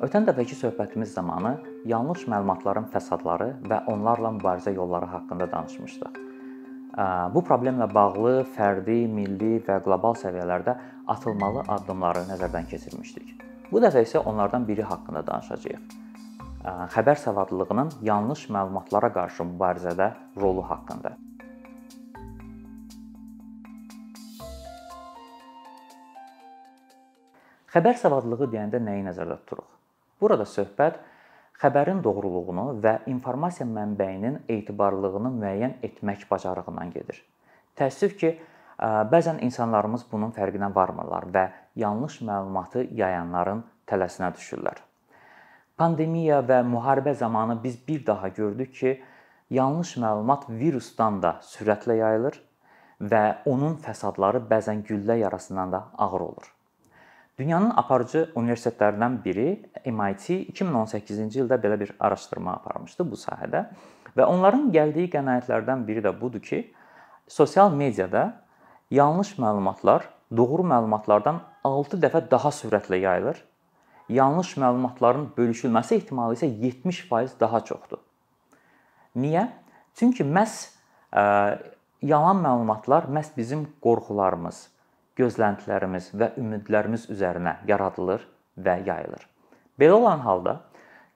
Ötən dəfəki söhbətimiz zamanı yanlış məlumatların fəsadları və onlarla mübarizə yolları haqqında danışmışdıq. Bu problemlə bağlı fərdi, milli və qlobal səviyyələrdə atılmalı addımları nəzərdən keçirmişdik. Bu dəfə isə onlardan biri haqqında danışacağıq. Xəbər savadlılığının yanlış məlumatlara qarşı mübarizədə rolu haqqında. Xəbər savadlılığı deyəndə nəyi nəzərdə tuturuq? Burada söhbət xəbərin doğruluğunu və informasiya mənbəyinin etibarlılığını müəyyən etmək bacarığından gedir. Təəssüf ki, bəzən insanlarımız bunun fərqinə varmırlar və yanlış məlumatı yayanların tələsinə düşürlər. Pandemiya və müharibə zamanı biz bir daha gördük ki, yanlış məlumat virusdan da sürətlə yayılır və onun fəsadları bəzən güllə yarasından da ağır olur. Dünyanın aparıcı universitetlərindən biri MIT 2018-ci ildə belə bir araşdırma aparmışdı bu sahədə və onların gəldiyi qənaətlərdən biri də budur ki, sosial mediada yanlış məlumatlar doğru məlumatlardan 6 dəfə daha sürətlə yayılır. Yanlış məlumatların bölüşülməsi ehtimalı isə 70% daha çoxdur. Niyə? Çünki məhz ə, yalan məlumatlar məhz bizim qorxularımız, gözləntilərimiz və ümidlərimiz üzərinə yaradılır və yayılır. Belə olan halda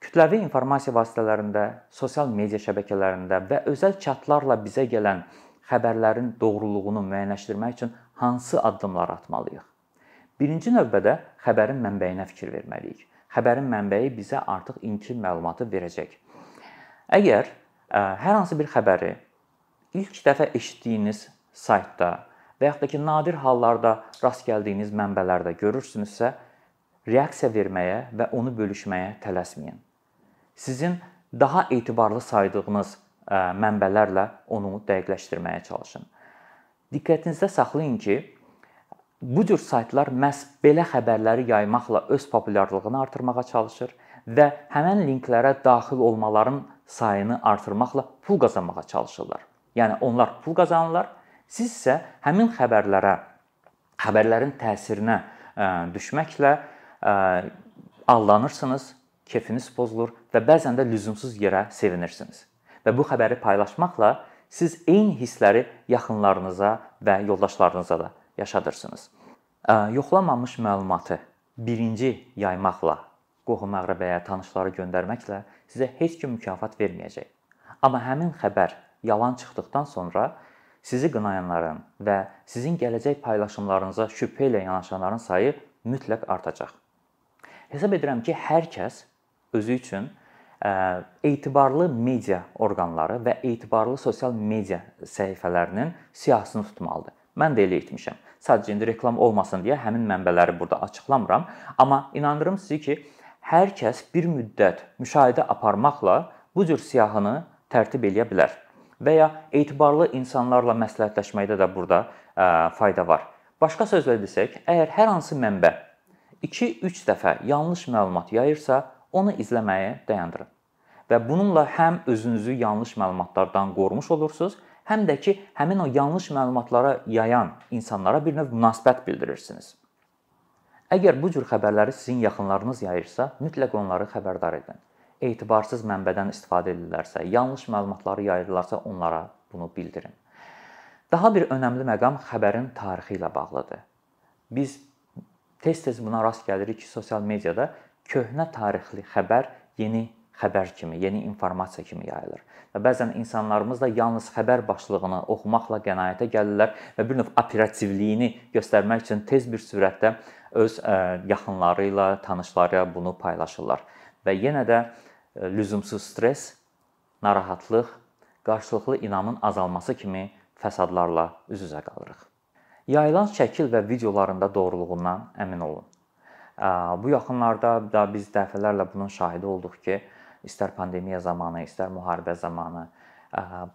kütləvi informasiya vasitələrində, sosial media şəbəkələrində və özəl chatlarla bizə gələn xəbərlərin doğruluğunu müəyyənləşdirmək üçün hansı addımlar atmalıyıq? Birinci növbədə xəbərin mənbəyinə fikir verməliyik. Xəbərin mənbəyi bizə artıq ilkin məlumatı verəcək. Əgər hər hansı bir xəbəri ilk dəfə eşitdiyiniz saytda və yaxud da ki, nadir hallarda rast gəldiyiniz mənbələrdə görürsünüzsə, reaksiya verməyə və onu bölüşməyə tələsməyin. Sizin daha etibarlı saydığınız mənbələrlə onu dəqiqləşdirməyə çalışın. Diqqətinizdə saxlayın ki, bu cür saytlar məhz belə xəbərləri yaymaqla öz populyarlığını artırmağa çalışır və həmin linklərə daxil olmaların sayını artırmaqla pul qazanmağa çalışırlar. Yəni onlar pul qazanırlar Siz isə həmin xəbərlərə, xəbərlərin təsirinə düşməklə aldanırsınız, kefiniz pozulur və bəzən də lüzumsuz yerə sevinirsiniz. Və bu xəbəri paylaşmaqla siz eyni hissləri yaxınlarınıza və yoldaşlarınıza da yaşadırsınız. Yoxlanmamış məlumatı birinci yaymaqla, qohum-əqrəbəyə, tanışlara göndərməklə sizə heç kim mükafat verməyəcək. Amma həmin xəbər yalan çıxdıqdan sonra sizi qınayanların və sizin gələcək paylaşımlarınıza şübhə ilə yanaşanların sayı mütləq artacaq. Hesab edirəm ki, hər kəs özü üçün etibarlı media orqanları və etibarlı sosial media səhifələrinin siyahısını tutmalıdır. Mən də elə etmişəm. Sadəcə indi reklam olmasın deyə həmin mənbələri burada açıqlamıram, amma inandırım sizi ki, hər kəs bir müddət müşahidə aparmaqla bu cür siyahını tərtib eləyə bilər və ya etibarlı insanlarla məsləhətləşməkdə də burada fayda var. Başqa sözlə desək, əgər hər hansı mənbə 2-3 dəfə yanlış məlumat yayırsa, onu izləməyi dayandırın. Və bununla həm özünüzü yanlış məlumatlardan qorumuş olursunuz, həm də ki, həmin o yanlış məlumatlara yayan insanlara bir növ münasibət bildirirsiniz. Əgər bu cür xəbərləri sizin yaxınlarınız yayırsa, mütləq onları xəbərdar edin etibarsız mənbədən istifadə edirlərsə, yanlış məlumatları yayırlarsa, onlara bunu bildirin. Daha bir önəmli məqam xəbərin tarixi ilə bağlıdır. Biz tez-tez buna rast gəlirik ki, sosial mediada köhnə tarixli xəbər yeni xəbər kimi, yeni informasiya kimi yayılır. Və bəzən insanlarımız da yalnız xəbər başlığını oxumaqla qənaətə gəlirlər və bir növ operativliyini göstərmək üçün tez bir sürətdə öz yaxınları ilə, tanışları ilə bunu paylaşırlar. Və yenə də lüzumsuz stress, narahatlıq, qarşılıqlı inamın azalması kimi fəsadlarla üz-üzə qalırıq. Yayılan şəkil və videolarında doğruluğundan əmin olun. Bu yaxınlarda da biz dəfələrlə bunun şahidi olduq ki, istər pandemiya zamanı, istər müharibə zamanı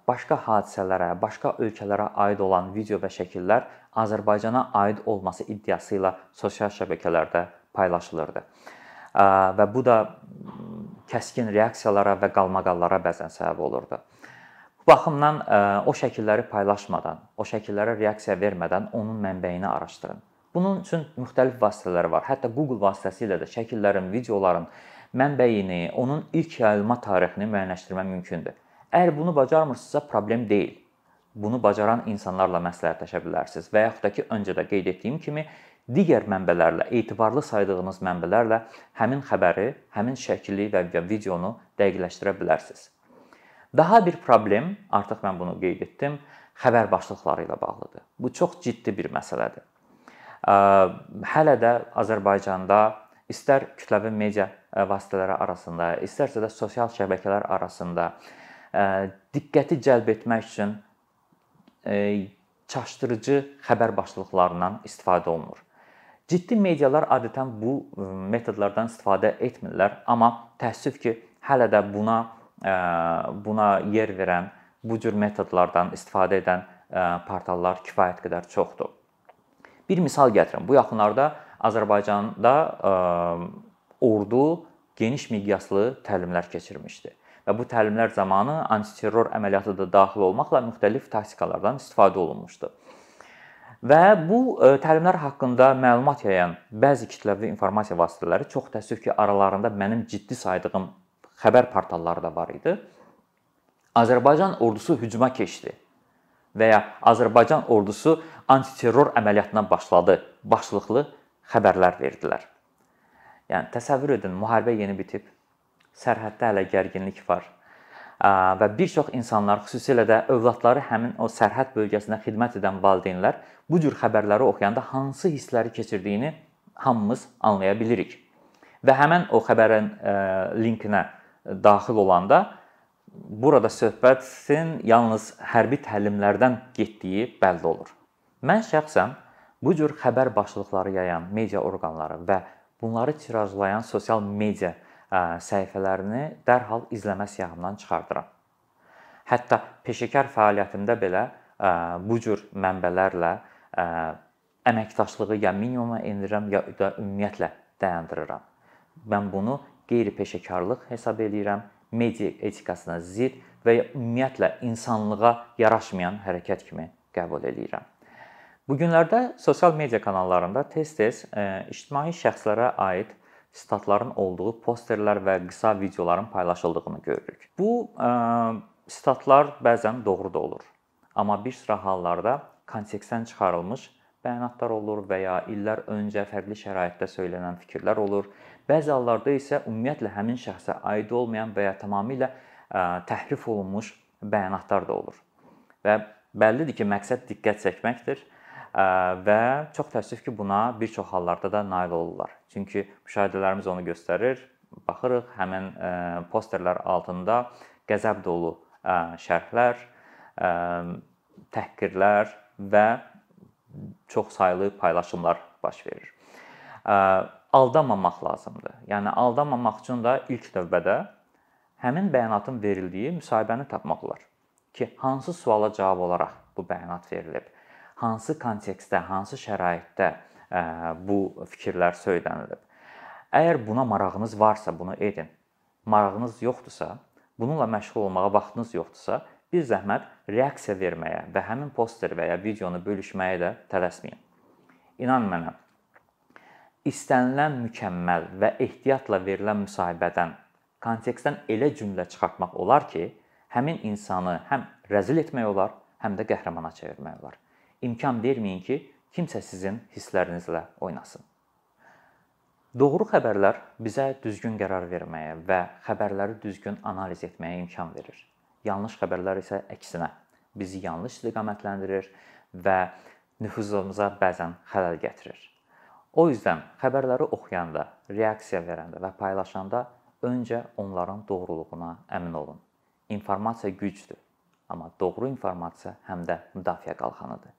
başqa hadisələrə, başqa ölkələrə aid olan video və şəkillər Azərbaycana aid olması iddiası ilə sosial şəbəkələrdə paylaşılırdı. Və bu da kəskin reaksiyalara və qalmaqallara bəzən səbəb olurdu. Bu baxımdan o şəkilləri paylaşmadan, o şəkillərə reaksiya vermədən onun mənbəyini araşdırın. Bunun üçün müxtəlif vasitələr var. Hətta Google vasitəsilə də şəkillərin, videoların mənbəyini, onun ilk yayılma tarixini müəyyənləşdirmək mümkündür. Əgər bunu bacarmırsınızsa problem deyil. Bunu bacaran insanlarla məsləhətləşə bilərsiniz və yaxud da ki, öncə də qeyd etdiyim kimi digər mənbələrlə, etibarlı saydığınız mənbələrlə həmin xəbəri, həmin şəkli və videonu dəqiqləşdirə bilərsiniz. Daha bir problem, artıq mən bunu qeyd etdim, xəbər başlıqları ilə bağlıdır. Bu çox ciddi bir məsələdir. Hələ də Azərbaycanda istər kütləvi media vasitələri arasında, istərsə də sosial şəbəkələr arasında diqqəti cəlb etmək üçün çaşdırıcı xəbər başlıqlarından istifadə olunur. Ciddi medialar adətən bu metodlardan istifadə etmirlər, amma təəssüf ki, hələ də buna buna yer verən, bu cür metodlardan istifadə edən portallar kifayət qədər çoxdur. Bir misal gətirim. Bu yaxınlarda Azərbaycanda ordu geniş miqyaslı təlimlər keçirmişdi və bu təlimlər zamanı antiterror əməliyyatı da daxil olmaqla müxtəlif taktikalardan istifadə olunmuşdu. Və bu təlimlər haqqında məlumat yayan bəzi kütləvi informasiya vasitələri çox təəssüf ki, aralarında mənim ciddi saydığım xəbər portalları da var idi. Azərbaycan ordusu hücuma keçdi və ya Azərbaycan ordusu antiterror əməliyyatına başladı başlıqlı xəbərlər verdilər. Yəni təsəvvür edin, müharibə yeni bitib, sərhəddə hələ gərginlik var və bir çox insanlar, xüsusilə də övladları həmin o sərhəd bölgəsində xidmət edən valideynlər bu cür xəbərləri oxuyanda hansı hissləri keçirdiyini hamımız anlaya bilirik. Və həmin o xəbərin linkinə daxil olanda burada söhbətin yalnız hərbi təlimlərdən getdiyi bəlli olur. Mən şəxsən bu cür xəbər başlıqları yayan media orqanları və bunları tirajlayan sosial media səhifələrini dərhal izləmə siyahımdan çıxardıram. Hətta peşəkar fəaliyyətimdə belə bu cür mənbələrlə əməkdaşlığı ya minimuma endirirəm, ya da ümumiyyətlə dayandırıram. Mən bunu qeyri-peşəkarlıq hesab eləyirəm, media etikasına zidd və ümumiyyətlə insanlığa yaraşmayan hərəkət kimi qəbul eləyirəm. Bu günlərdə sosial media kanallarında tez-tez ictimai şəxslərə aid statların olduğu posterlər və qısa videoların paylaşıldığını görürük. Bu e, statlar bəzən doğru da olur. Amma bir sıra hallarda kontekstdən çıxarılmış bəyanatlar olur və ya illər öncə fərqli şəraitdə söylənən fikirlər olur. Bəzi hallarda isə ümumiyyətlə həmin şəxsə aid olmayan və ya tamamilə təhrif olunmuş bəyanatlar da olur. Və bəllidir ki, məqsəd diqqət çəkməkdir və çox təəssüf ki, buna bir çox hallarda da nail olurlar. Çünki müşahidələrimiz onu göstərir. Baxırıq həmin posterlər altında qəzəb dolu şərhlər, təhqirlər və çox saylı paylaşımlar baş verir. Aldanmamaq lazımdır. Yəni aldanmamaq üçün də ilk növbədə həmin bəyanatın verildiyi müsahibəni tapmaq olar ki, hansı suala cavab olaraq bu bəyanat verilib, hansı kontekstdə, hansı şəraitdə bu fikirlər söylənilib. Əgər buna marağınız varsa, bunu edin. Marağınız yoxdursa, bununla məşğul olmağa vaxtınız yoxdursa, bir zəhmət reaksiya verməyə və həmin poster və ya videonu bölüşməyə də tələsməyin. İnan mənə, istənilən mükəmməl və ehtiyatla verilən müsahibədən kontekstdən elə cümlə çıxartmaq olar ki, həmin insanı həm rəzil etmək olar, həm də qəhrəmana çevirmək olar. İmkan verməyin ki, kimsə sizin hisslərinizlə oynasın. Doğru xəbərlər bizə düzgün qərar verməyə və xəbərləri düzgün analiz etməyə imkan verir. Yanlış xəbərlər isə əksinə bizi yanlış istiqamətləndirir və nüfuzumuza bəzən xələl gətirir. O yüzden xəbərləri oxuyanda, reaksiya verəndə və paylaşanda öncə onların doğruluğuna əmin olun. İnformasiya gücdür, amma doğru informasiya həm də müdafiə qalxanıdır.